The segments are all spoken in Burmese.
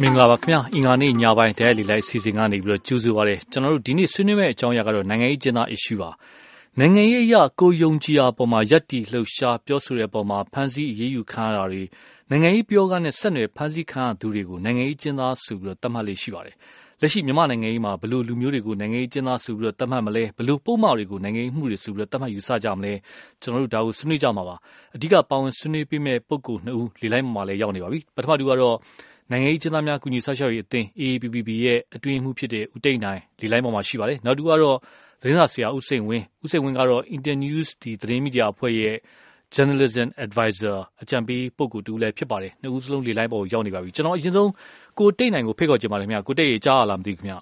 မင်္ဂလာပါခင်ဗျာအင်္ဂါနေ့ညပိုင်းတဲလီလိုက်စီစဉ်ကနေပြီးတော့ကြိုဆိုပါရစေကျွန်တော်တို့ဒီနေ့ဆွေးနွေးမယ့်အကြောင်းအရာကတော့နိုင်ငံရေးကျင်းသား issue ပါနိုင်ငံရေးအရာကိုယုံကြည်ရာပေါ်မှာယက်တီလှုပ်ရှားပြောဆိုတဲ့ပေါ်မှာဖန်ဆီးအရေးယူခံရတာတွေနိုင်ငံရေးပြောကနဲ့ဆက်နွယ်ဖန်ဆီးခံရသူတွေကိုနိုင်ငံရေးကျင်းသားဆိုပြီးတော့သတ်မှတ်လေးရှိပါတယ် လက်ရှိမြန်မာနိုင်ငံရေးမှာဘလို့လူမျိုးတွေကိုနိုင်ငံရေးကျင်းသားဆိုပြီးတော့သတ်မှတ်မလဲဘလို့ပုံမှန်တွေကိုနိုင်ငံရေးမှုတွေဆိုပြီးတော့သတ်မှတ်ယူဆကြမလဲကျွန်တော်တို့ဒါကိုဆွေးနွေးကြမှာပါအဓိကပါဝင်ဆွေးနွေးပေးမဲ့ပုဂ္ဂိုလ်နှစ်ဦးလေလိုက်မှာလည်းရောက်နေပါပြီပထမတူကတော့နိုင်ငံရေးကျင်းသားများကုညီဆောက်ရှောက်ရေးအသင်း AAPPB ရဲ့အတွင်းမှုဖြစ်တဲ့ဦးတိတ်နိုင်လေလိုက်မှာမှာရှိပါတယ်နောက်တူကတော့သတင်းစာဆရာဦးစိန်ဝင်းဦးစိန်ဝင်းကတော့ Internews ဒီသတင်းမီဒီယာအဖွဲ့ရဲ့ journalism advisor အကြံပေးပုဂ္ဂိုလ်တူလည်းဖြစ်ပါတယ်နှစ်ဦးစလုံးလေလိုက်ပေါ်ရောက်နေပါပြီကျွန်တော်အရင်ဆုံး ကိုတိတ်နိုင်ကိုဖိတ်ခေါ်ချင်ပါတယ်ခင်ဗျာကိုတိတ်ရေကြားရလားမသိဘူးခင်ဗျာ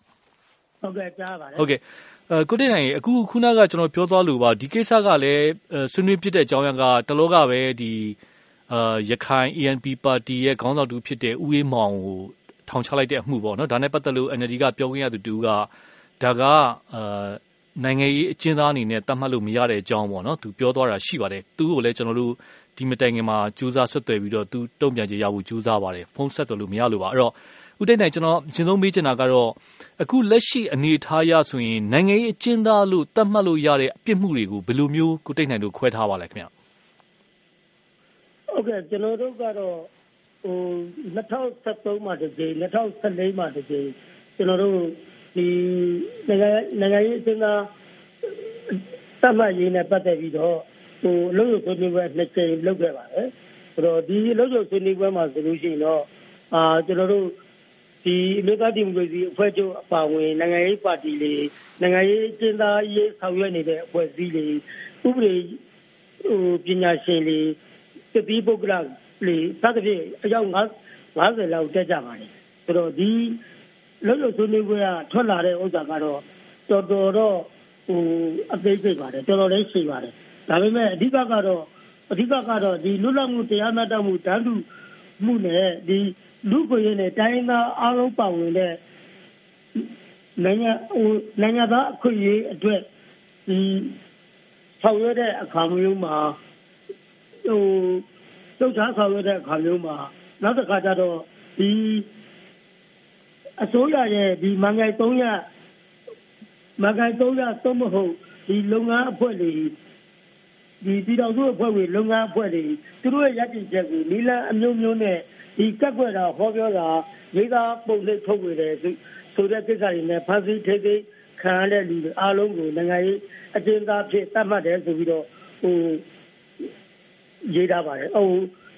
ဟုတ်ကဲ့ကြားပါတယ်ဟုတ်ကဲ့အဲကိုတိတ်နိုင်အခုခုနကကျွန်တော်ပြောသွားလို့ပါဒီကိစ္စကလည်းဆွေးနွေးဖြစ်တဲ့အကြောင်းအရာကတလောကပဲဒီအာရခိုင် ANP ပါတီရဲ့ခေါင်းဆောင်တူဖြစ်တဲ့ဦးအေးမောင်ကိုထောင်ချလိုက်တဲ့အမှုပေါ့နော်ဒါနဲ့ပတ်သက်လို့ NLD ကပြောခွင့်ရသူတူကဒါကအာနိုင်ငံရေးအကျဉ်းသားအနေနဲ့တတ်မှတ်လို့မရတဲ့အကြောင်းပေါ့နော်သူပြောသွားတာရှိပါတယ်သူ့ကိုလည်းကျွန်တော်တို့ ဒီမတိုင်ခင်မှာ ကြိုးစားဆွတ်သွယ်ပြီးတော့ သူတုံ့ပြန်ကြရဖို့ ကြိုးစားပါတယ် ဖုန်းဆက်သွယ်လို့ မရလို့ပါ အဲ့တော့ ဦးတိတ်နိုင် ကျွန်တော် အရင်ဆုံးမေးချင်တာကတော့ အခုလက်ရှိ အနေထားရဆိုရင် နိုင်ငံရေးအကျဉ်းသားလို့တတ်မှတ်လို့ရတဲ့အပြစ်မှုတွေကို ဘယ်လိုမျိုး ကိုတိတ်နိုင်တို့ ခွဲထားပါလဲခင်ဗျ ဟုတ်ကဲ့ ကျွန်တော်တို့ကတော့ဟို2013မှာတစ်ကြိမ်2014မှာတစ်ကြိမ်ကျွန်တော်တို့ဒီနိုင်ငံနိုင်ငံရေးအကျဉ်းသားတတ်မှတ်ရေးနဲ့ ပတ်သက်ပြီးတော့ ဟိုလုံခြုံဆွေးနွေးပွဲနှစ်ကြိမ်လုပ်ခဲ့ပါတယ်ဆိုတော့ဒီလုံခြုံဆွေးနွေးပွဲမှာဆိုလို့ရှိရင်တော့အာကျွန်တော်တို့ဒီအမျိုးသားဒီမိုကရေစီအဖွဲ့ချုပ်အပါအဝင်နိုင်ငံရေးပါတီတွေနိုင်ငံရေးကျင်းသားရေးဆောင်ရွက်နေတဲ့အဖွဲ့အစည်းတွေဥပဒေဟိုပညာရှင်တွေတတိပုဂ္ဂလတွေစသဖြင့်အယောက်50လောက်တက်ကြပါတယ်ဆိုတော့ဒီလုံလုံဆွေးနွေးပွဲကထွက်လာတဲ့ဥစ္စာကတော့တော်တော်တော့ဟိုအသေးစိတ်ပါတယ်တော်တော်လေးရှိပါတယ် ဒါပေမဲ့အဓိကကတော့အဓိကကတော့ဒီလွတ်လပ်မှုတရားမျှတမှုတန်းတူမှုနဲ့ဒီလူ့ကိုယ်ရည်နဲ့တိုင်းသားအားလုံးပါဝင်တဲ့နိုင်ငံဟိုနိုင်ငံသားအခွင့်အရေးအတွက်ဒီဆောင်ရွက်တဲ့အခါမျိုးမှာဟိုလှုပ်ရှားဆောင်ရွက်တဲ့အခါမျိုးမှာနောက်တစ်ခါကျတော့ဒီအစိုးရရဲ့ဒီမန်ဂိုင်300မန်ဂိုင်300သုံးမဟုတ်ဒီလုပ်ငန်းအဖွဲ့တွေ ဒီပြည်တော်စုအဖွဲ့တွေလုပ်ငန်းအဖွဲ့တွေသူတို့ရဲ့ရည်တည်ချက်ကိုနီလန်အမျိုးမျိုးနဲ့ဒီကက်ွက်တာဟောပြောတာမိသားပုံလေးထုတ်ဝေတယ်ဆိုတဲ့ကိစ္စတွေနဲ့ဖန်ဆီးထိသိခံရတဲ့လူတွေအားလုံးကိုနိုင်ငံရေးအကျဉ်းသားဖြစ်သတ်မှတ်တယ်ဆိုပြီးတော့ဟိုရေးထားပါတယ်ဟို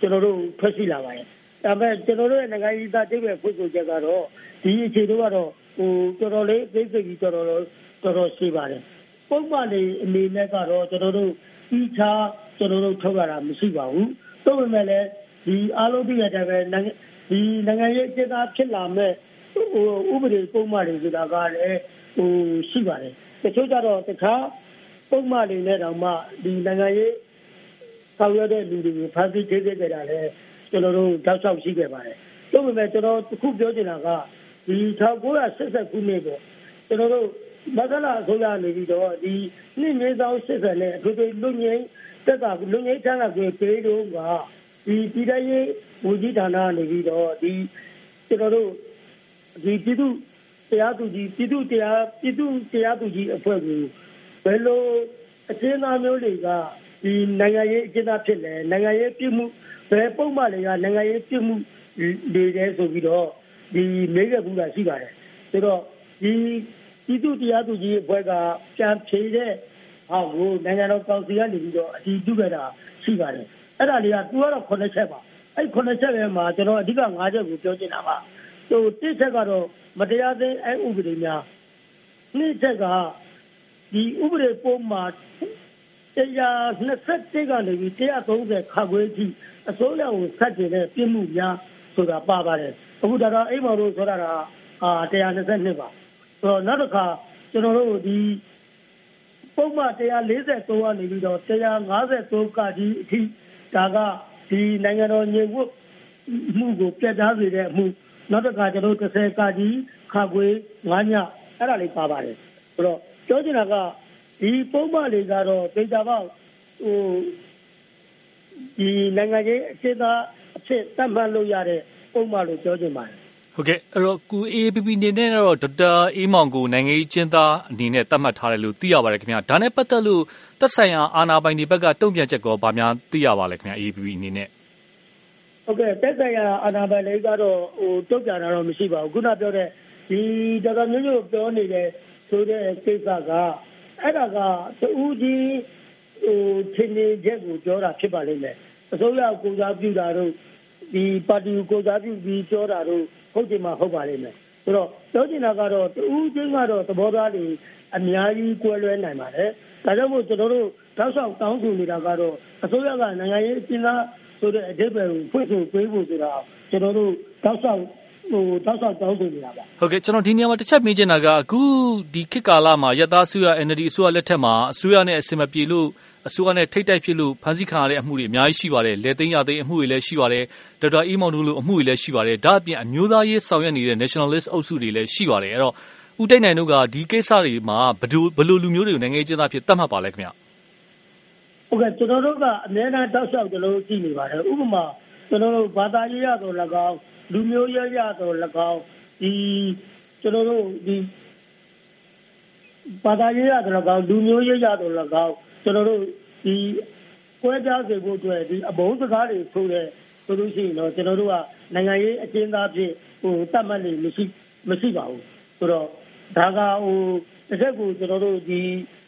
ကျွန်တော်တို့ထွက်ရှိလာပါတယ်ဒါပေမဲ့ကျွန်တော်တို့ရဲ့နိုင်ငံရေးသားတိပဲဖွင့်ဆိုချက်ကတော့ဒီအခြေတို့ကတော့ဟိုတော်တော်လေးသိသိကြီးတော်တော်တော်တော်ရှိပါတယ်ပုံမှန်နေအနေနဲ့ကတော့ကျွန်တော်တို့ ဤချာကျွန်တော်တို့ထုတ်ရတာမရှိပါဘူးတော့ပေမဲ့လည်းဒီအားလုံးသိရတဲ့ပဲဒီနိုင်ငံရေးအခြေသားဖြစ်လာမဲ့ဟိုဥပဒေပုံမှန်တွေဆိုတာကလည်းဟိုရှိပါတယ်တချို့ကြတော့တခြားပုံမှန်တွေနဲ့တောင်မှဒီနိုင်ငံရေးဆောင်ရွက်တဲ့လူတွေကိုဖမ်းဆီးထိခဲ့ကြတာလည်းကျွန်တော်တို့တောက်လျှောက်ရှိခဲ့ပါတယ်။ဒါပေမဲ့ကျွန်တော်အခုပြောချင်တာကဒီ1980ခုနှစ်ပေါ့ကျွန်တော်တို့ မကလာအစိုးရနေပြီးတော့ဒီနှစ်မြေဆောင်80နဲ့အထူးသဖြင့်လူငယ်တက်တာလူငယ်ချမ်းသာကိုပေးတော့ကဒီပြည်ထရေးဝန်ကြီးဌာနနေပြီးတော့ဒီကျွန်တော်တို့ဒီပြည်သူတရားသူကြီးပြည်သူတရားပြည်သူတရားသူကြီးအဖွဲ့ကိုဘယ်လိုအကျဉ်းသားမျိုးတွေကဒီနိုင်ငံရေးအကျဉ်းသားဖြစ်လဲနိုင်ငံရေးပြည်မှုဘယ်ပုံမှန်တွေကနိုင်ငံရေးပြည်မှုတွေလဲဆိုပြီးတော့ဒီမေးခဲ့ဘူးတာရှိပါတယ်ဆိုတော့ဒီ ပြည်သူတရားသူကြီးအဖွဲ့ကပြန်ဖြေတဲ့ဟာကိုနိုင်ငံတော်ကောင်စီကနေပြီးတော့အတည်ပြုခဲ့တာရှိပါတယ်အဲ့ဒါလေးကသူကတော့9ချက်ပါအဲ့9ချက်ထဲမှာကျွန်တော်အဓိက9ချက်ကိုပြောချင်တာပါဟိုတစ်ချက်ကတော့မတရားသင်းအဲ့ဥပဒေများနှစ်ချက်ကဒီဥပဒေပုံမှာ121ကနေပြီး130ခါခွေးထိအစိုးရကိုဆက်ကျင်တဲ့ပြစ်မှုများဆိုတာပါပါတယ်အခုဒါတော့အိမ်မော်တို့ဆိုတာကအာ122ပါ ဆိုတော့နောက်တစ်ခါကျွန်တော်တို့ဒီပုံမှန်143ကနေပြီးတော့153ကကြီးအထိဒါကဒီနိုင်ငံတော်ညီဝတ်မှုကိုပြတ်သားစေတဲ့အမှုနောက်တစ်ခါကျွန်တော်တို့30ကကြီးခါခွေ9ညအဲ့ဒါလေးပါပါတယ်ဆိုတော့ပြောချင်တာကဒီပုံမှန်တွေကတော့ဒေတာပေါက်ဟိုဒီနိုင်ငံရေးအစစ်သားအဖြစ်သတ်မှတ်လို့ရတဲ့ပုံမှန်လို့ပြောချင်ပါတယ် ဟုတ်ကဲ့အဲ့တော့ကို AAPP အနေနဲ့တော့ဒေါက်တာအေးမောင်ကိုနိုင်ငံရေးကျင်းသားအနေနဲ့သတ်မှတ်ထားတယ်လို့သိရပါတယ်ခင်ဗျာဒါနဲ့ပတ်သက်လို့သက်ဆိုင်ရာအာဏာပိုင်တွေဘက်ကတုံ့ပြန်ချက်ကောဗာများသိရပါလဲခင်ဗျာ AAPP အနေနဲ့ဟုတ်ကဲ့သက်ဆိုင်ရာအာဏာပိုင်တွေကတော့ဟိုတုံ့ပြန်တာတော့မရှိပါဘူးခုနပြောတဲ့ဒီဒေါက်တာမျိုးမျိုးပြောနေတဲ့ဆိုတဲ့ကိစ္စကအဲ့ဒါကတူကြီးဟိုထင်နေချက်ကိုပြောတာဖြစ်ပါလိမ့်မယ်အစိုးရကိုစားပြုတာတို့ဒီပါတီကိုစားပြုပြီးပြောတာတို့ ဟုတ်တယ်မှာဟုတ်ပါလိမ့်မယ်ဆိုတော့ပြောချင်တာကတော့တူးချင်းကတော့သဘောထားတွေအများကြီးကွဲလွဲနိုင်ပါတယ်ဒါကြောင့်မို့ကျွန်တော်တို့တောက်လျှောက်တောင်းဆိုနေတာကတော့အစိုးရကနိုင်ငံရေးအကျဉ်းသားဆိုတဲ့အဓိပ္ပာယ်ကိုဖွင့်ဆိုပေးဖို့ဆိုတာကျွန်တော်တို့တောက်လျှောက် ဟိုတောက်လျှောက်တောင်းဆိုနေတာပါဟုတ်ကဲ့ကျွန်တော်ဒီနေရာမှာတစ်ချက်မေးချင်တာကအခုဒီခေတ်ကာလမှာရတအစိုးရ NLD အစိုးရလက်ထက်မှာအစိုးရနဲ့အစင်မပြေလို့အစိုးရနဲ့ထိတ်တိုက်ဖြစ်လို့ဖမ်းဆီးခံရတဲ့အမှုတွေအများကြီးရှိပါတယ်လေသိန်းရသိန်းအမှုတွေလည်းရှိပါတယ်ဒေါက်တာအီမောင်တို့လိုအမှုတွေလည်းရှိပါတယ်ဒါအပြင်အမျိုးသားရေးဆောင်ရွက်နေတဲ့ nationalist အုပ်စုတွေလည်းရှိပါတယ်အဲ့တော့ဦးတိတ်နိုင်တို့ကဒီကိစ္စတွေမှာဘယ်လိုဘယ်လိုလူမျိုးတွေကိုနိုင်ငံရေးကျင်းသားဖြစ်တတ်မှတ်ပါလဲခင်ဗျဟုတ်ကဲ့ကျွန်တော်တို့ကအများအားတောက်လျှောက်ကျွန်တော်တို့ကြည့်နေပါတယ်ဥပမာကျွန်တော်တို့ဘာသာရေးရတော့၎င်း လူမျိုးရေးရတော့၎င်းဒီကျွန်တော်တို့ဒီဘာသာရေးရတော့၎င်းလူမျိုးရေးရတော့၎င်းကျွန်တော်တို့ဒီကွဲပြားစေဖို့အတွက်ဒီအဘုံစကားတွေဆိုတဲ့ဆိုလို့ရှိရင်တော့ကျွန်တော်တို့ကနိုင်ငံရေးအကျဉ်းသားဖြစ်ဟိုတတ်မှတ်နေမရှိမရှိပါဘူးဆိုတော့ဒါကဟိုတစ်ချက်ကိုကျွန်တော်တို့ဒီ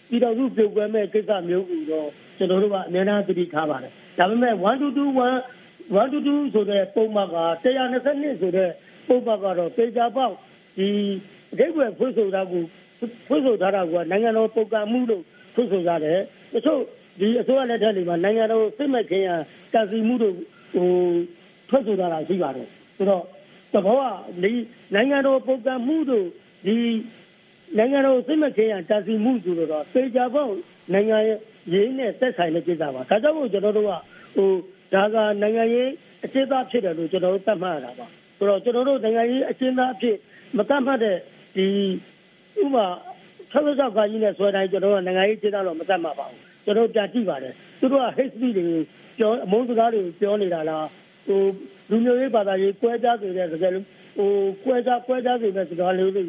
ပြည်တော်စုပြုတ်ကွဲမဲ့ကိစ္စမျိုးကိုတော့ကျွန်တော်တို့ကအများအားသတိထားပါတယ်ဒါပေမဲ့1221 122ဆိုတဲ့ပုံမှန်က122ဆိုတဲ့ပုံမှန်ကတော့ပေချာပေါက်ဒီအဓိပ္ပာယ်ဖွင့်ဆိုတာကိုဖွင့်ဆိုထားတာကနိုင်ငံတော်ပုံကံမှုလို့ဖွင့်ဆိုကြတယ်တချို့ဒီအစိုးရလက်ထက်တွေမှာနိုင်ငံတော်စိတ်မခင်ရတန်စီမှုတို့ဟိုထွက်ဆိုတာရှိပါတယ်ဆိုတော့သဘောကဒီနိုင်ငံတော်ပုံကံမှုတို့ဒီနိုင်ငံတော်စိတ်မခင်ရတန်စီမှုဆိုတော့ပေချာပေါက်နိုင်ငံရေးနဲ့သက်ဆိုင်တဲ့ကိစ္စပါဒါကြောင့်ကျွန်တော်တို့ကဟို ဒါကနိုင်ငံရေးအကျဉ်းသားဖြစ်တယ်လို့ကျွန်တော်တို့သတ်မှတ်ရတာပါဆိုတော့ကျွန်တော်တို့နိုင်ငံရေးအကျဉ်းသားဖြစ်မသတ်မှတ်တဲ့ဒီဥပမာဆက်လက်ကကြီးနဲ့ဆွဲတိုင်းကျွန်တော်တို့နိုင်ငံရေးအကျဉ်းသားတော့မသတ်မှတ်ပါဘူးကျွန်တော်ပြန်ကြည့်ပါတယ်သူတို့က hate speech တွေပြောအမုန်းစကားတွေပြောနေတာလားဟိုလူမျိုးရေးဘာသာရေးကွဲခြားစေတဲ့စကားဟိုကွဲခြားကွဲခြားစေတဲ့စကားလေးတွေ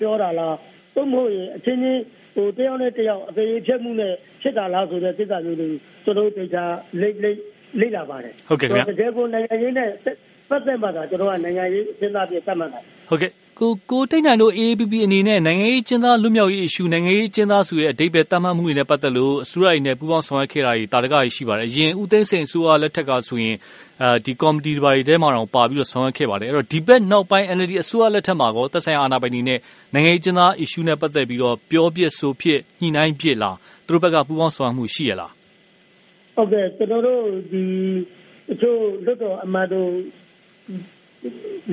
ပြောတာလားသို့မဟုတ်ရင်အချင်းချင်းဟိုတယောက်နဲ့တယောက်အသေးဖြတ်မှုနဲ့ဖြစ်တာလားဆိုတဲ့ကိစ္စမျိုးတွေကျွန်တော်တို့တေချာလိမ့်လိမ့် လေ့လာပါတယ်ဟုတ်ကဲ့ခင်ဗျာတကယ်ကိုနိုင်ငံရေးနဲ့ပတ်သက်မှသာကျွန်တော်ကနိုင်ငံရေးစဉ်းစားပြီးသတ်မှတ်တာဟုတ်ကဲ့ကိုကိုတိတ်နိုင်တို့ AAPP အနေနဲ့နိုင်ငံရေးကျင်းသားလွတ်မြောက်ရေး issue နိုင်ငံရေးကျင်းသားဆိုရဲ့အဓိပ္ပာယ်တတ်မှတ်မှုတွေနဲ့ပတ်သက်လို့အစိုးရအနေနဲ့ပူးပေါင်းဆောင်ရွက်ခဲ့တာတွေတာတကကြီးရှိပါတယ်အရင်ဦးသိန်းစိန်အစိုးရလက်ထက်ကဆိုရင်အဲဒီကော်မတီတွေထဲမှာတော့ပါပြီးတော့ဆောင်ရွက်ခဲ့ပါတယ်အဲ့တော့ဒီဘက်နောက်ပိုင်း NLD အစိုးရလက်ထက်မှာကောသက်ဆိုင်ရာအာဏာပိုင်တွေနဲ့နိုင်ငံရေးကျင်းသား issue နဲ့ပတ်သက်ပြီးတော့ပြောပြဆိုဖြစ်ညှိနှိုင်းပြလားသူတို့ဘက်ကပူးပေါင်းဆောင်ရွက်မှုရှိရလား ဟုတ်ကဲ့ကျွန်တော်တို့ဒီတချို့လွတ်တော်အမတ်တို့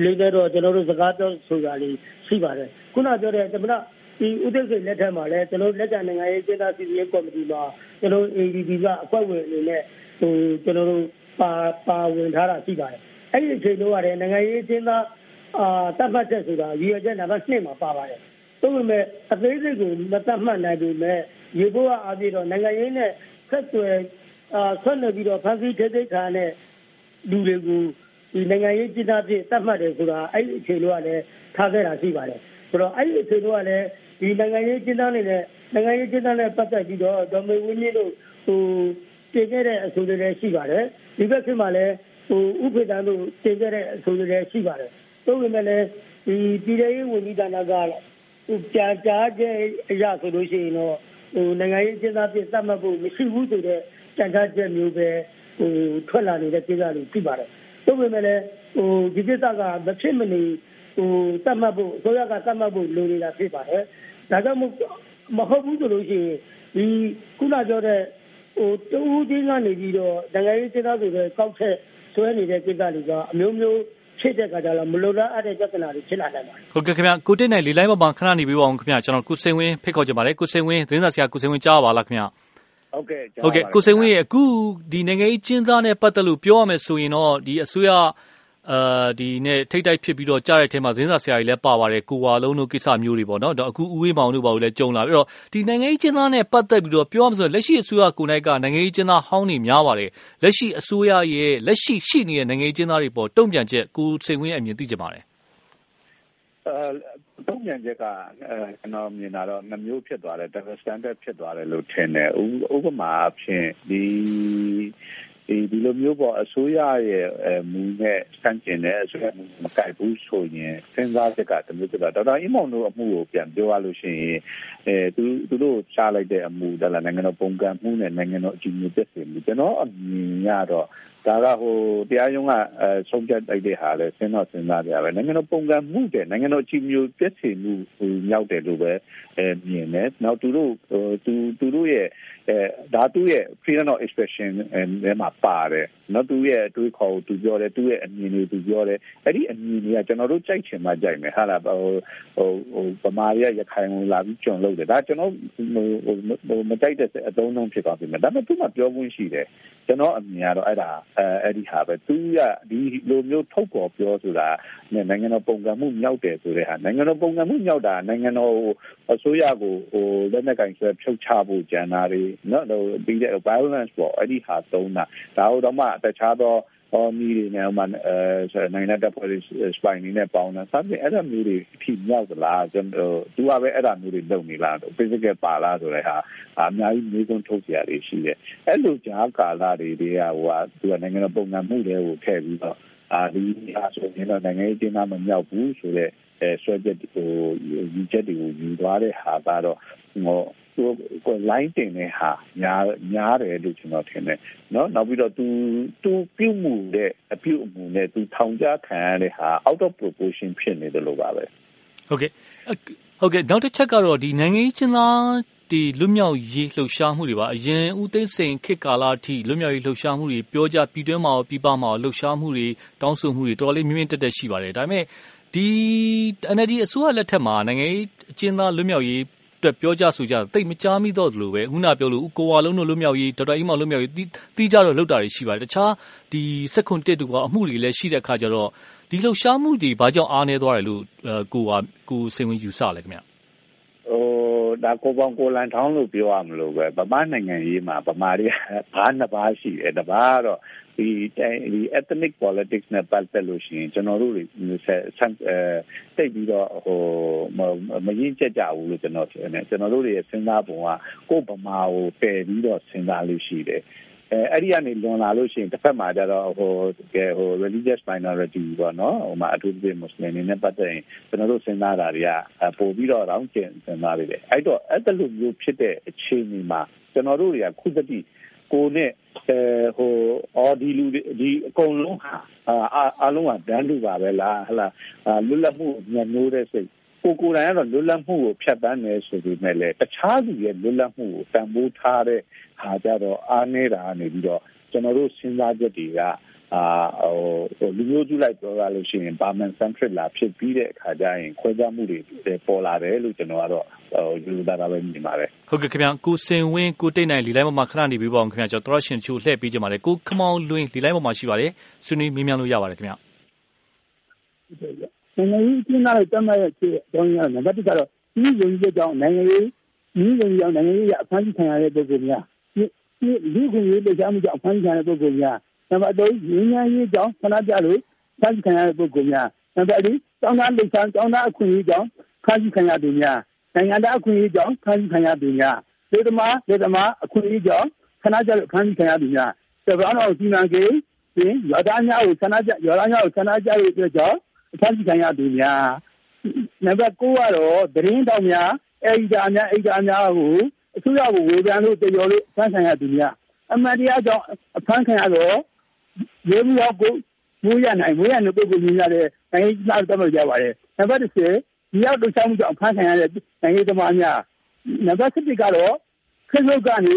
လေးတော့ကျွန်တော်တို့စကားပြောဆိုတာလေးရှိပါတယ်ခုနပြောတဲ့သမဏဒီဥဒိစိတ်လက်ထက်မှာလည်းကျွန်တော်လက်ကျန်နိုင်ငံရေးကျင်းသားစီစီကော်မတီမှာကျွန်တော် ADB ကအဖွဲ့ဝင်အနေနဲ့ဟိုကျွန်တော်တို့ပါပါဝင်ထားတာရှိပါတယ်အဲ့ဒီအချိန်တော့ရတယ်နိုင်ငံရေးကျင်းသားအာတပ်ပတ်ချက်ဆိုတာရည်ရွယ်ချက်နံပါတ်2မှာပါပါတယ်သို့ပေမဲ့အသေးစိတ်ကိုမတတ်မှတ်နိုင်ပေမဲ့ရေဘိုးအားဖြင့်တော့နိုင်ငံရေးနဲ့ဆက်သွယ် အာဆွနေပြီးတော့ဖန်စီထိသိခါနဲ့လူတွေကိုဒီနိုင်ငံရေးကျင်းသားဖြစ်တတ်မှတ်တယ်ဆိုတာအဲ့ဒီအခြေလို့ကလည်းထားခဲ့တာရှိပါတယ်ဆိုတော့အဲ့ဒီအခြေလို့ကလည်းဒီနိုင်ငံရေးကျင်းသားနေတဲ့နိုင်ငံရေးကျင်းသားနဲ့ပတ်သက်ပြီးတော့ဒေါ်မေဝင်းကြီးတို့ဟိုတင်ခဲ့တဲ့အဆိုတွေလည်းရှိပါတယ်ဒီဘက်ခေတ်မှာလည်းဟိုဥပဒေတန်းတို့တင်ခဲ့တဲ့အဆိုတွေလည်းရှိပါတယ်သို့ပေမဲ့လည်းဒီပြည်ထောင်စုဝန်ကြီးဌာနကဟိုကြာကြာတဲ့အရာဆိုလို့ရှိရင်တော့ဟိုနိုင်ငံရေးကျင်းသားဖြစ်သတ်မှတ်ဖို့မရှိဘူးဆိုတဲ့ ကြံထားချက်မျိုးပဲဟိုထွက်လာနေတဲ့ကိစ္စတွေရှိပါတယ်သို့ပေမဲ့လည်းဟိုဒီကိစ္စကမဖြစ်မနေဟိုတတ်မှတ်ဖို့အစိုးရကတတ်မှတ်ဖို့လိုနေတာဖြစ်ပါတယ်ဒါကြောင့်မဟုတ်ဘူးဆိုလို့ရှိရင်ဒီခုနပြောတဲ့ဟိုတူးချင်းကနေပြီးတော့နိုင်ငံရေးစစ်သားတွေပဲကောက်ချက်ဆွဲနေတဲ့ကိစ္စတွေကအမျိုးမျိုးဖြစ်တဲ့ကကြတော့မလိုလားအပ်တဲ့ပြဿနာတွေဖြစ်လာနိုင်ပါတယ်ဟုတ်ကဲ့ခင်ဗျကိုတိတ်နိုင်လေးလိုက်ပေါ်မှာခဏနေပြီးပါအောင်ခင်ဗျကျွန်တော်ကုစိန်ဝင်းဖိတ်ခေါ်ကြပါလေကုစိန်ဝင်းသတင်းစာဆရာကုစိန်ဝင်းကြားပါလားခင်ဗျ ဟုတ်ကဲ့ဟုတ်ကဲ့ကိုစိန်ဝင်းရဲ့အခုဒီနိုင်ငံရေးကျင်းသားနဲ့ပတ်သက်လို့ပြောရမယ်ဆိုရင်တော့ဒီအစိုးရအာဒီနဲ့ထိတ်တိုက်ဖြစ်ပြီးတော့ကြားတဲ့အထဲမှာသတင်းစာဆရာကြီးလည်းပါပါတယ်ကိုဝါလုံးတို့ကိစ္စမျိုးတွေပေါ့နော်ဒါအခုဦးဝေးမောင်တို့ပါလို့လည်းကြုံလာပြီးတော့ဒီနိုင်ငံရေးကျင်းသားနဲ့ပတ်သက်ပြီးတော့ပြောရမလို့လက်ရှိအစိုးရကိုယ်၌ကနိုင်ငံရေးကျင်းသားဟောင်းနေများပါတယ်လက်ရှိအစိုးရရဲ့လက်ရှိရှိနေတဲ့နိုင်ငံရေးကျင်းသားတွေပေါ်တုံ့ပြန်ချက်ကိုစိန်ဝင်းရဲ့အမြင်သိကြပါတယ်အဲ တုံ့ပြန်ချက်ကအဲကျွန်တော်မြင်တာတော့နှမျိုးဖြစ်သွားတယ် double standard ဖြစ်သွားတယ်လို့ထင်တယ်ဥပမာအဖြစ်ဒီ ဒီဒီလိုမျိုးပေါ့အစိုးရရဲ့မူနဲ့စန့်ကျင်တဲ့အစိုးရမူမကိုက်ဘူးဆိုရင်စဉ်းစားချက်ကတမျိုးဖြစ်တာဒေါက်တာအီမောင်တို့အမှုကိုပြန်ပြောရလို့ရှိရင်အဲသူသူတို့ချလိုက်တဲ့အမှုဒါလည်းနိုင်ငံတော်ပုံကံမှုနဲ့နိုင်ငံတော်အကြီးအကျယ်ဖြစ်နေကျွန်တော်အမြင်ရတော့ဒါကဟိုတရားရုံးကအဲဆုံးဖြတ်လိုက်တဲ့ဟာလဲစဉ်းတော့စဉ်းစားကြရပဲနိုင်ငံတော်ပုံကံမှုတဲ့နိုင်ငံတော်အကြီးအကျယ်ပြည့်စုံမှုဟိုမြောက်တယ်လို့ပဲအဲမြင်တယ်နောက်သူတို့သူသူတို့ရဲ့ အဲဒါသူရဲ့ freedom of expression အဲမှာပါတယ်နော်သူရဲ့အတွေးခေါ်ကိုသူပြောတယ်သူရဲ့အမြင်တွေသူပြောတယ်အဲ့ဒီအမြင်တွေကကျွန်တော်တို့ကြိုက်ချင်မှကြိုက်မယ်ဟာလားဟိုဟိုဟိုဗမာရရခိုင်ဝင်လာပြီးကျွန်လုပ်တယ်ဒါကျွန်တော်ဟိုဟိုမကြိုက်တဲ့အသုံးနှုန်းဖြစ်သွားပြီမယ်ဒါပေမဲ့သူကပြောခွင့်ရှိတယ်ကျွန်တော်အမြင်ကတော့အဲ့ဒါအဲအဲ့ဒီဟာပဲသူကဒီလိုမျိုးထုတ်ပေါ်ပြောဆိုတာနိုင်ငံတော်ပုံကံမှုမြောက်တယ်ဆိုတဲ့ဟာနိုင်ငံတော်ပုံကံမှုမြောက်တာနိုင်ငံတော်အစိုးရကိုဟိုလက်နက်ကင်ဆွဲဖြုတ်ချဖို့ကြံတာတွေနော်ဟိုပြီးတဲ့ violence ပေါ့အဲ့ဒီဟာသုံးတာဒါတော့မှတခြားသောဟောမီတွေနဲ့မှအဲဆိုနိုင်ငံတပ်ဖွဲ့စပိုင်နေနဲ့ပေါင်းတာစသဖြင့်အဲ့ဒါမျိုးတွေအထိမြောက်သလားကျွန်တော်သူကပဲအဲ့ဒါမျိုးတွေလုပ်နေလား physical ပါလားဆိုတဲ့ဟာအများကြီးမျိုးစုံထုတ်ကြရတွေရှိတယ်အဲ့လိုကြားကာလတွေတွေကဟိုကသူကနိုင်ငံတော်ပုံစံမှုတွေကိုထည့်ပြီးတော့အာဒီအားဆိုရင်တော့နိုင်ငံရေးကျင်းပမမြောက်ဘူးဆိုတော့အဲဆွဲချက်ဟိုယူချက်တွေကိုယူသွားတဲ့ဟာကတော့ဟို သူက line တင်တဲ့ဟာများများတယ်လို့ကျွန်တော်ထင်တယ်နော်နောက်ပြီးတော့ तू तू ပြုတ်မှုတဲ့အပြုတ်မှုနဲ့ तू ထောင်ကျခံရတဲ့ဟာ out of proportion ဖြစ်နေတယ်လို့ပါပဲဟုတ်ကဲ့ဟုတ်ကဲ့နောက်တစ်ချက်ကတော့ဒီနိုင်ငံရေးချင်းသားဒီလွတ်မြောက်ရေးလှုပ်ရှားမှုတွေပါအရင်ဦးသိန်းစိန်ခေတ်ကာလအထိလွတ်မြောက်ရေးလှုပ်ရှားမှုတွေပြောကြပြည်တွင်းမှာရောပြည်ပမှာရောလှုပ်ရှားမှုတွေတောင်းဆိုမှုတွေတော်တော်လေးမြင့်မြင့်တက်တက်ရှိပါတယ်ဒါပေမဲ့ဒီ NLD အစိုးရလက်ထက်မှာနိုင်ငံရေးအကျဉ်းသားလွတ်မြောက်ရေး အတွက် ပြောကြဆိုကြတိတ်မကြားမိတော့သလိုပဲခုနပြောလို့ကိုဝါလုံးတို့ လွတ်မြောက်ရေး ဒေါက်တာအီမောင် လွတ်မြောက်ရေးတီးကြတော့လောက်တာတွေရှိပါတယ် တခြားဒီစက်ခွန်တက်တူကအမှုတွေလည်း ရှိတဲ့အခါကျတော့ ဒီလှုပ်ရှားမှုတွေ ဘာကြောင့် အားနေသွားတယ်လို့ ကိုကကိုစိန်ဝင်ယူဆလဲခင်ဗျဟို ဒါကိုပေါင်းကိုလန်ထောင်းလို့ပြောရမလို့ပဲဗမာနိုင်ငံရေးမှာဗမာတွေကဘာနှစ်ပါးရှိတယ်တပါးတော့ဒီဒီ ethnic politics နဲ့ပတ်သက်လို့ရှိရင်ကျွန်တော်တို့ဆက်ဆက်အဲတိတ်ပြီးတော့ဟိုမရင်းချက်ကြဘူးလို့ကျွန်တော်ထင်တယ်ကျွန်တော်တို့ရဲ့စဉ်းစားပုံကကိုယ်ဗမာကိုပယ်ပြီးတော့စဉ်းစားလို့ရှိတယ် အဲအဲ့ဒီကနေလွန်လာလို့ရှိရင်တစ်ဖက်မှာကျတော့ဟိုကဲဟို religious minority ပေါ့နော်ဟိုမှာအထူးသဖြင့် muslim တွေနဲ့ပတ်သက်ရင်ကျွန်တော်တို့စဉ်းစားတာတွေကပို့ပြီးတော့တောင်းကျင်စဉ်းစားရတယ်အဲ့တော့အဲ့တလူမျိုးဖြစ်တဲ့အခြေအနေမှာကျွန်တော်တို့တွေကခုတတိကိုနဲ့အဲဟိုအော်ဒီလူဒီအကုန်လုံးဟာအာအလုံးကတန်းလူပါပဲလားဟလာလွတ်လပ်မှုညှိုးတဲ့စိတ် ကိုကိုယ်တိုင်ကတော့လွတ်လပ်မှုကိုဖြတ်တန်းနေဆိုပေမဲ့လည်းတခြားသူရဲ့လွတ်လပ်မှုကိုတန်ဖိုးထားတဲ့ဟာကြတော့အားနေတာနေပြီးတော့ကျွန်တော်တို့စဉ်းစားချက်တွေကအာဟိုလူမျိုးစုလိုက်ပြောရလို့ရှိရင်ပါမန်စန်ထရစ်လာဖြစ်ပြီးတဲ့အခါကျရင်ခွဲခြားမှုတွေပေါ်လာတယ်လို့ကျွန်တော်ကတော့ဟိုယူဆတာပဲမြင်ပါတယ်ဟုတ်ကဲ့ခင်ဗျာကိုစင်ဝင်းကိုတိတ်နိုင်လီလိုက်ပေါ်မှာခဏနေပြီးပါအောင်ခင်ဗျာကျွန်တော်ရှင်ချိုလှည့်ပေးကြပါလေကိုခမောင်လွင်လီလိုက်ပေါ်မှာရှိပါတယ်ဆွေးနွေးမြင်မြန်လို့ရပါတယ်ခင်ဗျာ နိုင်ငံရေးကျင်းလာတဲ့တမရဲ့ဖြစ်အကြောင်းရနံပါတ်1ကတော့ဒီယုံကြည်ကြောင်းနိုင်ငံရေးဒီယုံကြည်ကြောင်းနိုင်ငံရေးအဖမ်းဆီးခံရတဲ့ပုဂ္ဂိုလ်များဒီလူခွင့်ရေးလှုပ်ရှားမှုကြောင့်အဖမ်းဆီးခံရတဲ့ပုဂ္ဂိုလ်များနံပါတ်3ရင်းနှီးရေးကြောင့်ဆန္ဒပြလို့ဖမ်းဆီးခံရတဲ့ပုဂ္ဂိုလ်များနံပါတ်4ကျောင်းသားလှုပ်ရှားကျောင်းသားအခွင့်အရေးကြောင့်ဖမ်းဆီးခံရသူများနိုင်ငံသားအခွင့်အရေးကြောင့်ဖမ်းဆီးခံရသူများဒေသမားဒေသမားအခွင့်အရေးကြောင့်ဆန္ဒပြလို့ဖမ်းဆီးခံရသူများတပန်းတော်စီမံကိန်းပြင်ရသားများကိုဆန္ဒပြရသားများကိုဆန္ဒပြရတဲ့ကြောင့် ဖမ်းဆီးခံရသူများနံပါတ်9ကတော့သတင်းတောင်များအဲဒီဒါများအဲဒီဒါများကိုအစိုးရကိုဝေဖန်လို့တော်လို့ဖမ်းခံရသူများအမှန်တရားကြောင့်အဖမ်းခံရတော့ရေဘူးရောက်ကိုမိုးရနိုင်မိုးရတဲ့ပုဂ္ဂိုလ်မျိုးရတဲ့နိုင်ငံသားတတ်မှတ်ကြပါတယ်နံပါတ်10ဒီရောက်လှုပ်ရှားမှုကြောင့်ဖမ်းခံရတဲ့နိုင်ငံသမားများနံပါတ်7ကတော့ခေတ်လုတ်ကနေ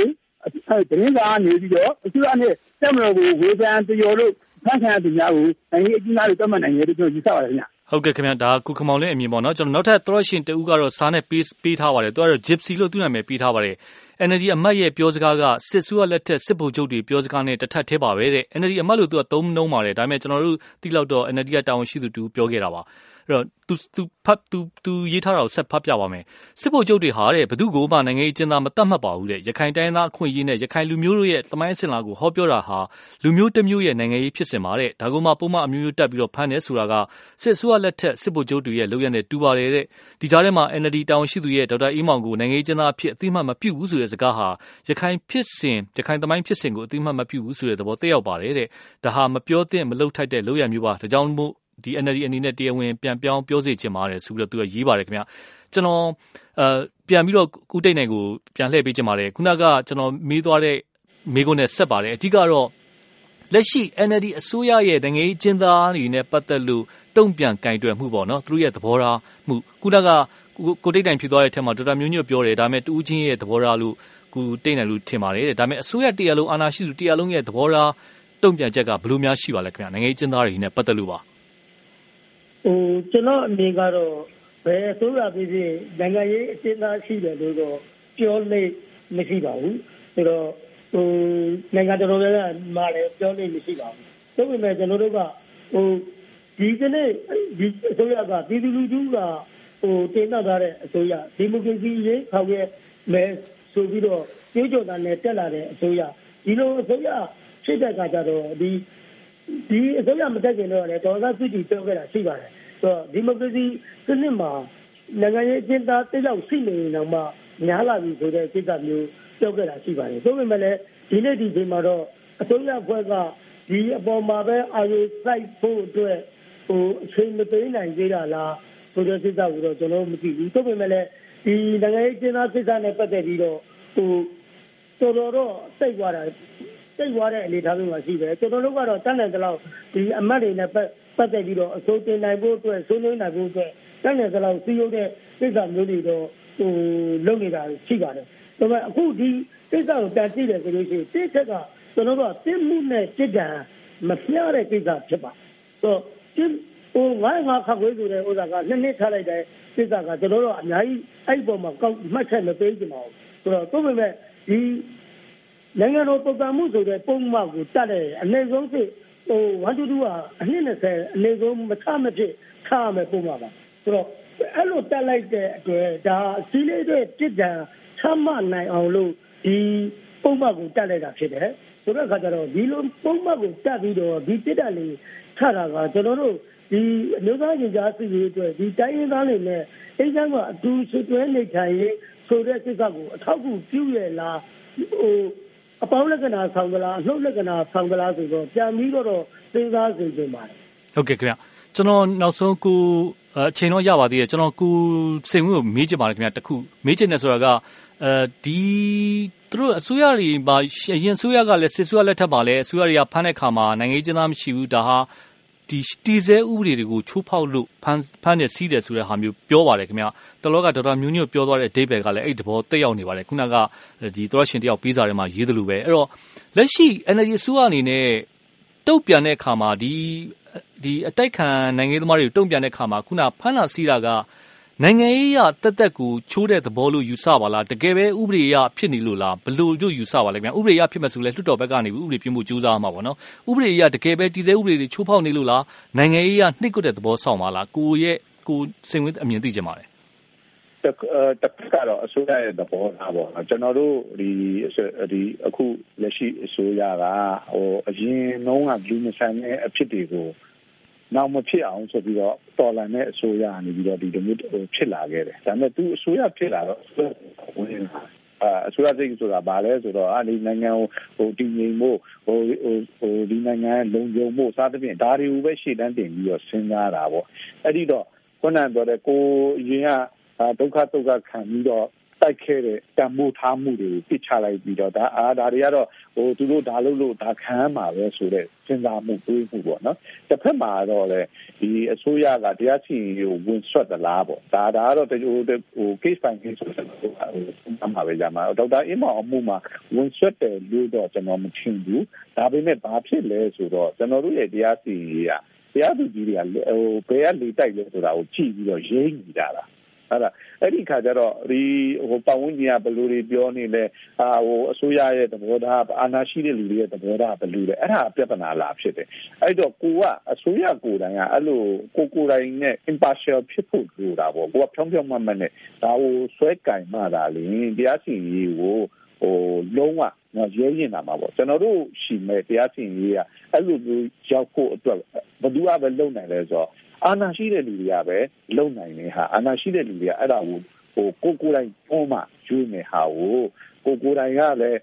သတင်းစာနေပြီးတော့အစိုးရနဲ့တက်မလို့ကိုဝေဖန်တော်လို့ ဖမ်းခံရသူများကိုနိုင်ငံအကြီးအကဲတွေတတ်မှတ်နိုင်တယ်လို့ကျွန်တော်ယူဆပါတယ်ခင်ဗျဟုတ်ကဲ့ခင်ဗျာဒါကုခမောင်လေးအမြင်ပေါ့နော်ကျွန်တော်နောက်ထပ်သရရှင်တူကတော့စားနဲ့ပေးပေးထားပါတယ်သူကတော့ gypsy လို့သူ့နာမည်ပေးထားပါတယ် NLD အမတ်ရဲ့ပြောစကားကစစ်ဆိုးရလက်ထက်စစ်ဗိုလ်ချုပ်တွေပြောစကားနဲ့တထက်သေးပါပဲတဲ့ NLD အမတ်လို့သူကသုံးနှုံးပါတယ်ဒါပေမဲ့ကျွန်တော်တို့သိလောက်တော့ NLD ကတာဝန်ရှိသူတူပြောခဲ့တာပါအဲ့ တော့သူသူဖတ်သူသူရေးထားတာကိုဆက်ဖတ်ပြပါမယ်စစ်ဗိုလ်ချုပ်တွေဟာတဲ့ဘသူကိုမှနိုင်ငံရေးကျင်းသားမတတ်မှတ်ပါဘူးတဲ့ရခိုင်တိုင်းသားအခွင့်အရေးနဲ့ရခိုင်လူမျိုးတို့ရဲ့သမိုင်းအစဉ်လာကိုဟောပြောတာဟာလူမျိုးတစ်မျိုးရဲ့နိုင်ငံရေးဖြစ်စဉ်ပါတဲ့ဒါကမှပုံမှန်အမျိုးမျိုးတက်ပြီးတော့ဖမ်းတယ်ဆိုတာကစစ်ဆိုးရလက်ထက်စစ်ဗိုလ်ချုပ်တွေရဲ့လုပ်ရတဲ့တူပါတယ်တဲ့ဒီကြားထဲမှာ NLD တာဝန်ရှိသူရဲ့ဒေါက်တာအေးမောင်ကိုနိုင်ငံရေးကျင်းသားအဖြစ်အသိမှတ်မပြုဘူးဆိုတဲ့စကားဟာရခိုင်ဖြစ်စဉ်ရခိုင်သမိုင်းဖြစ်စဉ်ကိုအသိမှတ်မပြုဘူးဆိုတဲ့သဘောတက်ရောက်ပါတယ်တဲ့ဒါဟာမပြောသင့်မလုပ်ထိုက်တဲ့လုပ်ရမျိုးပါဒါကြောင့်မို့ ဒီ NLD အနေနဲ့ တရားဝင်ပြန်ပြောင်းပြောစေချင်ပါတယ်ဆိုပြီးတော့ သူကရေးပါတယ်ခင်ဗျ ကျွန်တော်အဲပြန်ပြီးတော့ကုတိတ်နိုင်ကို ပြန်လှည့်ပေးချင်ပါတယ် ခုနက ကျွန်တော်မေးသွားတဲ့ မေးခွန်းနဲ့ ဆက်ပါတယ် အဓိကတော့ လက်ရှိ NLD အစိုးရရဲ့ နိုင်ငံရေးကျင်းသားတွေနဲ့ ပတ်သက်လို့ တုံ့ပြန်ကင်တွယ်မှုပေါ့နော် သူတို့ရဲ့ သဘောထားမှု ခုနက ကိုတိတ်တိုင်ဖြစ်သွားတဲ့အထက်မှာ ဒေါက်တာမျိုးညွတ်ပြောတယ် ဒါပေမဲ့တူးချင်းရဲ့ သဘောထားလို့ ကိုတိတ်နိုင်လို့ထင်ပါတယ်တဲ့ ဒါပေမဲ့ အစိုးရတရားလုံး အာဏာရှိသူတရားလုံးရဲ့ သဘောထား တုံ့ပြန်ချက်က ဘယ်လိုများရှိပါလဲခင်ဗျ နိုင်ငံရေးကျင်းသားတွေနဲ့ ပတ်သက်လို့ပါ ဟိုကျွန်တော်အမြင်ကတော့ဘယ်အစိုးရဖြစ်ဖြစ်နိုင်ငံရေးအကျဉ်းသားရှိတယ်လို့တော့ပြောလို့မရှိပါဘူးဆိုတော့ဟိုနိုင်ငံတော်တော်များများမှာလည်းပြောလို့မရှိပါဘူးသို့ပေမဲ့ကျွန်တော်တို့ကဟိုဒီကနေ့ဒီအစိုးရကပြည်သူလူထုကဟိုတင်ပြထားတဲ့အစိုးရဒီမိုကရေစီရေးခေါက်ရဲ့မဲဆိုပြီးတော့ကြေးကြော်တာနဲ့တက်လာတဲ့အစိုးရဒီလိုအစိုးရဖြစ်တဲ့အခါကျတော့ဒီ ဒီအစိုးရမတက်ခင်တော့လည်းဒေါ်သားစုကြည်ပြောခဲ့တာရှိပါတယ်ဆိုတော့ဒီမိုကရေစီစနစ်မှာနိုင်ငံရေးအကျဉ်းသားတယောက်ရှိနေရင်တော့မှများလာပြီဆိုတဲ့စိတ်ကမျိုးပြောခဲ့တာရှိပါတယ်ဆိုပေမဲ့လည်းဒီနေ့ဒီချိန်မှာတော့အစိုးရဘက်ကဒီအပေါ်မှာပဲအာရုံစိုက်ဖို့အတွက်ဟိုအချိန်မပေးနိုင်သေးတာလားဆိုတဲ့စိတ်ကိုတော့ကျွန်တော်မသိဘူးဆိုပေမဲ့လည်းဒီနိုင်ငံရေးကျင်းသားစိတ်နဲ့ပတ်သက်ပြီးတော့ဟိုတော်တော်တော့စိတ်သွားတာ စိတ်သွားတဲ့အနေအထားမျိုးမှာရှိတယ်ကျွန်တော်တို့ကတော့တန်းတဲ့လောက်ဒီအမတ်တွေနဲ့ပတ်ပတ်သက်ပြီးတော့အစိုးတင်နိုင်ဖို့အတွက်ဆွေးနွေးနိုင်ဖို့အတွက်တန်းတဲ့လောက်စီးရုံးတဲ့ကိစ္စမျိုးတွေတော့ဟိုလုပ်နေတာရှိပါတယ်ဒါပေမဲ့အခုဒီကိစ္စကိုတန်ကြည့်တယ်ဆိုလို့ရှိရင်တစ်ချက်ကကျွန်တော်တို့ကတင်းမှုနဲ့စစ်တံမဖျားတဲ့ကိစ္စဖြစ်ပါဆိုတော့ဟိုငါးငါးခက်ခွေးဆိုတဲ့ဥစ္စာကနှစ်နှစ်ထားလိုက်တဲ့ကိစ္စကကျွန်တော်တို့အများကြီးအဲ့ဒီပုံမှာကောက်မှတ်ချက်မပေးကြပါဘူးဆိုတော့သို့ပေမဲ့ဒီ နိုင်ငံတော်ပုံစံမှုဆိုတဲ့ပုံမှန်ကိုတတ်တဲ့အနည်းဆုံးဖြစ်ဟို1 2 2ကအနှစ်20အနည်းဆုံးမချမဖြစ်ထားမယ်ပုံမှန်ပါဆိုတော့အဲ့လိုတက်လိုက်တဲ့အတွက်ဒါစီးလေးတဲ့ပြစ်ဒဏ်ချမှတ်နိုင်အောင်လို့ဒီပုံမှန်ကိုတက်လိုက်တာဖြစ်တယ်ဆိုတော့အခါကျတော့ဒီလိုပုံမှန်ကိုတက်ပြီးတော့ဒီပြစ်ဒဏ်လေးထတာကကျွန်တော်တို့ဒီအမျိုးသားရင်ကြားစီရေးအတွက်ဒီတိုင်းရင်းသားတွေနဲ့အိမ်ကကအတူဆွတွဲနေထိုင်ရေးဆိုတဲ့ကိစ္စကိုအထောက်အကူပြုရလားဟို အပေါင်းလက္ခဏာဆောင်ကလားအနှုတ်လက္ခဏာဆောင်ကလားဆိုတော့ပြန်ပြီးတော့စဉ်းစားစီစဉ်ပါတယ်ဟုတ်ကဲ့ခင်ဗျကျွန်တော်နောက်ဆုံးကိုအချိန်တော့ရပါသေးတယ်ကျွန်တော်ကိုစိန်ဝင်းကိုမေးချင်ပါတယ်ခင်ဗျတခုမေးချင်တယ်ဆိုတာကအဲဒီသူတို့အစိုးရတွေမှာအရင်အစိုးရကလည်းစစ်အစိုးရလက်ထက်မှာလည်းအစိုးရတွေကဖမ်းတဲ့ခါမှာနိုင်ငံရေးကျင်းသားမရှိဘူးဒါဟာ ဒီတီဇဲဥပဒေတွေကို ချိုးဖောက်လို့ ဖမ်းဖမ်းနေစီးတယ်ဆိုတဲ့ဟာမျိုး ပြောပါတယ်ခင်ဗျ တလောက ဒေါက်တာမျိုးညွတ်ပြောသွားတဲ့ အဓိပ္ပာယ်ကလည်း အဲ့ဒီသဘောတက်ရောက်နေပါတယ် ခုနကဒီသောရရှင်တယောက် ပေးစာထဲမှာ ရေးသလိုပဲ အဲ့တော့ လက်ရှိ energy အစိုးရအနေနဲ့တုတ်ပြန်တဲ့အခါမှာဒီဒီအတိုက်ခံနိုင်ငံသမားတွေတုံ့ပြန်တဲ့အခါမှာခုနဖမ်းတာစီးတာက နိုင်ငံရေးရတက်တက်ကို ချိုးတဲ့သဘောလို့ ယူဆပါလား တကယ်ပဲ ဥပဒေရဖြစ်နေလို့လားဘလို့တို့ ယူဆပါလဲဗျာဥပဒေရဖြစ်မဲ့ဆိုလဲ လွှတ်တော်ဘက်ကနေ ဥပဒေပြမှုကြိုးစားမှာပေါ့နော်ဥပဒေရတကယ်ပဲ တည်ဆဲဥပဒေတွေ ချိုးဖောက်နေလို့လား နိုင်ငံရေးရနှိပ်ကွက်တဲ့သဘော ဆောင်ပါလား ကိုရဲ့ကိုစိတ်ဝင်အမြင်သိကြပါလေတစ်ကတော့ အစိုးရရဲ့ သဘောထားပေါ့ ကျွန်တော်တို့ဒီဒီအခုလက်ရှိ အစိုးရကဟိုအရင်နှုံးကဘလူးမဆန်တဲ့ အဖြစ်တွေကို နောက်မဖြစ်အောင်ဆိုပြီးတော့တော်လန်တဲ့အစိုးရနေပြီးတော့ဒီလိုမျိုးဖြစ်လာခဲ့တယ်ဒါပေမဲ့သူအစိုးရဖြစ်လာတော့ဝင်လာအစိုးရစိတ်ဆိုတာဗာလဲဆိုတော့အဲဒီနိုင်ငံကိုဟိုတည်ငြိမ်ဖို့ဟိုဟိုဟိုဒီနိုင်ငံလုံခြုံဖို့စသဖြင့်ဒါတွေကိုပဲရှေ့တန်းတင်ပြီးတော့စဉ်းစားတာပေါ့အဲ့ဒီတော့ခုနကပြောတဲ့ကိုရင်ကဒုက္ခဒုက္ခခံပြီးတော့ တိုက်ခဲ့တဲ့တံမိုးထားမှုတွေကိုပြစ်ချလိုက်ပြီးတော့ဒါအားဒါတွေကတော့ဟိုသူတို့ဒါလုပ်လို့ဒါခံမှာပဲဆိုတဲ့စဉ်းစားမှုတွေးမှုပေါ့နော်တစ်ဖက်မှာတော့လေဒီအစိုးရကတရားစီရင်ကိုဝင်ဆွတ်သလားပေါ့ဒါဒါကတော့တချို့ဟို case by case ဆိုတဲ့ဟိုအမှာပဲကြာမှာဒေါက်တာအင်းမောင်အမှုမှာဝင်ဆွတ်တယ်လို့တော့ကျွန်တော်မထင်ဘူးဒါပေမဲ့ဘာဖြစ်လဲဆိုတော့ကျွန်တော်တို့ရဲ့တရားစီရင်ကတရားသူကြီးတွေကဟိုဘယ်ကလေတိုက်လဲဆိုတာကိုကြည့်ပြီးတော့ရိမ့်နေတာလား အဲ့ဒါအဲ့ဒီခါကျတော့ဒီဟိုပတ်ဝန်းကျင်ကဘယ်လိုတွေပြောနေလဲအာဟိုအစိုးရရဲ့သဘောထားအာဏာရှိတဲ့လူတွေရဲ့သဘောထားဘယ်လိုလဲအဲ့ဒါပြဿနာလာဖြစ်တယ်အဲ့တော့ကိုကအစိုးရကိုယ်တိုင်ကအဲ့လိုကိုကိုယ်တိုင်နဲ့ impartial ဖြစ်ဖို့လိုတာပေါ့ကိုကဖြောင်းဖြောင်းမှတ်မှတ်နဲ့ဒါကိုဆွဲကင်မှသာလေတရားစီရင်ရေးကိုဟိုလုံးဝနော်ရဲရင်တာမှာပေါ့ကျွန်တော်တို့ရှိမဲ့တရားစီရင်ရေးကအဲ့လိုမျိုးရောက်ဖို့အတွက်ဘယ်သူကပဲလုံနိုင်လဲဆိုတော့ အာဏာရှိတဲ့လူတွေကပဲလုံနိုင်နေဟာအာဏာရှိတဲ့လူတွေကအဲ့ဒါကိုဟိုကိုကိုယ်တိုင်ပေါ်မှာကျွေးနေဟာကိုကိုကိုယ်တိုင်ကလည်း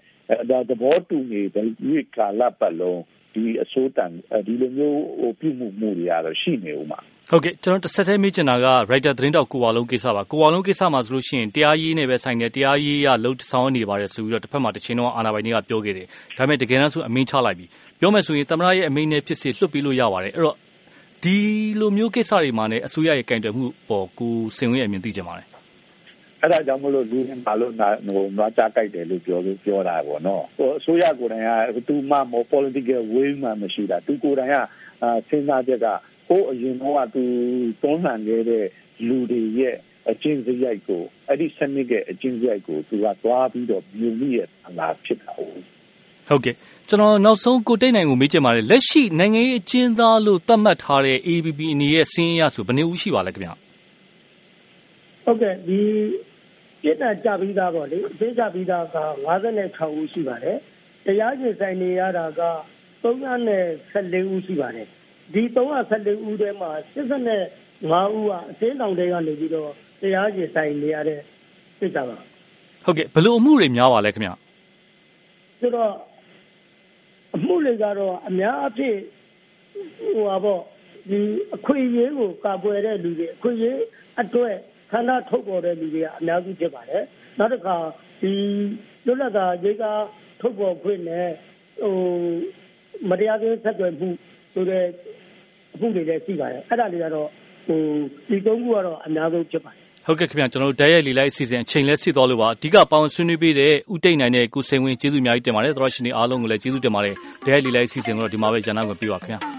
ဒါသဘောတူနေတဲ့ဒီကာလပတ်လုံးဒီအစိုးတန်ဒီလိုမျိုးဟိုပြုမှုမှုတွေကတော့ရှိနေဦးမှာဟုတ်ကဲ့ကျွန်တော်တစ်ဆက်တည်းမေးချင်တာက writer သတင်းတောက်ကိုဝါလုံးကိစ္စပါကိုဝါလုံးကိစ္စမှာဆိုလို့ရှိရင်တရားရေးနဲ့ပဲဆိုင်တယ်တရားရေးရလုံဆောင်နေပါတယ်ဆိုပြီးတော့တစ်ဖက်မှာတစ်ချိန်တော့အာဏာပိုင်တွေကပြောခဲ့တယ်ဒါပေမဲ့တကယ်တမ်းဆိုအမင်းချလိုက်ပြီပြောမယ်ဆိုရင်သမရရဲ့အမိန့်နဲ့ဖြစ်စေလွတ်ပြီးလို့ရပါတယ်အဲ့တော့ ဒီလိုမျိုးကိစ္စတွေမှာလည်း အစိုးရရဲ့ကင်တွယ်မှုပေါ် ကိုစင်ဝင်းရဲ့အမြင်သိကြပါတယ် အဲ့ဒါကြောင့်မလို့ လူတွေဘာလို့နာဟိုနွားချကြိုက်တယ်လို့ပြောလို့ ပြောတာပေါ့နော်ဟိုအစိုးရကိုယ်တိုင်က သူမှမ political will မှ မရှိတာ သူကိုယ်တိုင်က စဉ်းစားချက်က ဟိုအရင်တော့သူတွန်းလှန်ခဲ့တဲ့ လူတွေရဲ့အချင်းစရိုက်ကို အဲ့ဒီစနစ်ရဲ့အချင်းစရိုက်ကို သူကသွားပြီးတော့ မြုံမိရဲ့အလားဖြစ်တာဟုတ် ဟုတ်ကဲ့ ကျွန်တော် နောက်ဆုံး ကိုတိတ်နိုင်ကို မေးချင်ပါတယ် လက်ရှိ နိုင်ငံရေးအကျဉ်းသားလို့ သတ်မှတ်ထားတဲ့ ABB အနေရဲ့စင်းရဆို ဘယ်နှဦး ရှိပါလဲခင်ဗျ ဟုတ်ကဲ့ ဒီ ပြည်နယ်ကြပြီးသားပေါ့လေ အကျဉ်းကြပြီးသားက56ဦး ရှိပါတယ် တရားကျင်ဆိုင်နေရတာက314ဦးရှိပါတယ် ဒီ314ဦးထဲမှာ85ဦးကအစင်းတောင်တွေကနေပြီးတော့ တရားကျင်ဆိုင်နေရတဲ့စိတ်ကပါ ဟုတ်ကဲ့ ဘယ်လိုအမှုတွေများပါလဲခင်ဗျ ဆိုတော့ အမှုတွေကတော့အများအပြည့်ဟိုပါပေါ့ဒီအခွင့်အရေးကိုကာကွယ်တဲ့လူတွေအခွင့်အရေးအတွက်ခန္ဓာထုတ်ပေါ်တဲ့လူတွေကအများကြီးဖြစ်ပါတယ်နောက်တစ်ခါဒီလွတ်လပ်တာရေးကားထုတ်ပေါ်ခွင့်နဲ့ဟိုမတရားသေးဆက်သွယ်မှုဆိုတဲ့အမှုတွေလည်းရှိပါတယ်အဲ့ဒါတွေကတော့ဟိုဒီသုံးခုကတော့အများဆုံးဖြစ်ပါတယ် ဟုတ်ကဲ့ခင်ဗျာကျွန်တော်တို့တိုက်ရိုက်လီလိုက်အစီအစဉ်အချိန်လဲစစ်သွားလို့ပါအဓိကပေါင်းဆွေးနွေးပေးတဲ့ဥတိတ်နိုင်တဲ့ကုစိန်ဝင်ကျေးဇူးအများကြီးတင်ပါတယ်သရရှင်တွေအားလုံးကိုလည်းကျေးဇူးတင်ပါတယ်တိုက်ရိုက်လီလိုက်အစီအစဉ်ကိုတော့ဒီမှာပဲဂျန်နာကိုပြပါခင်ဗျာ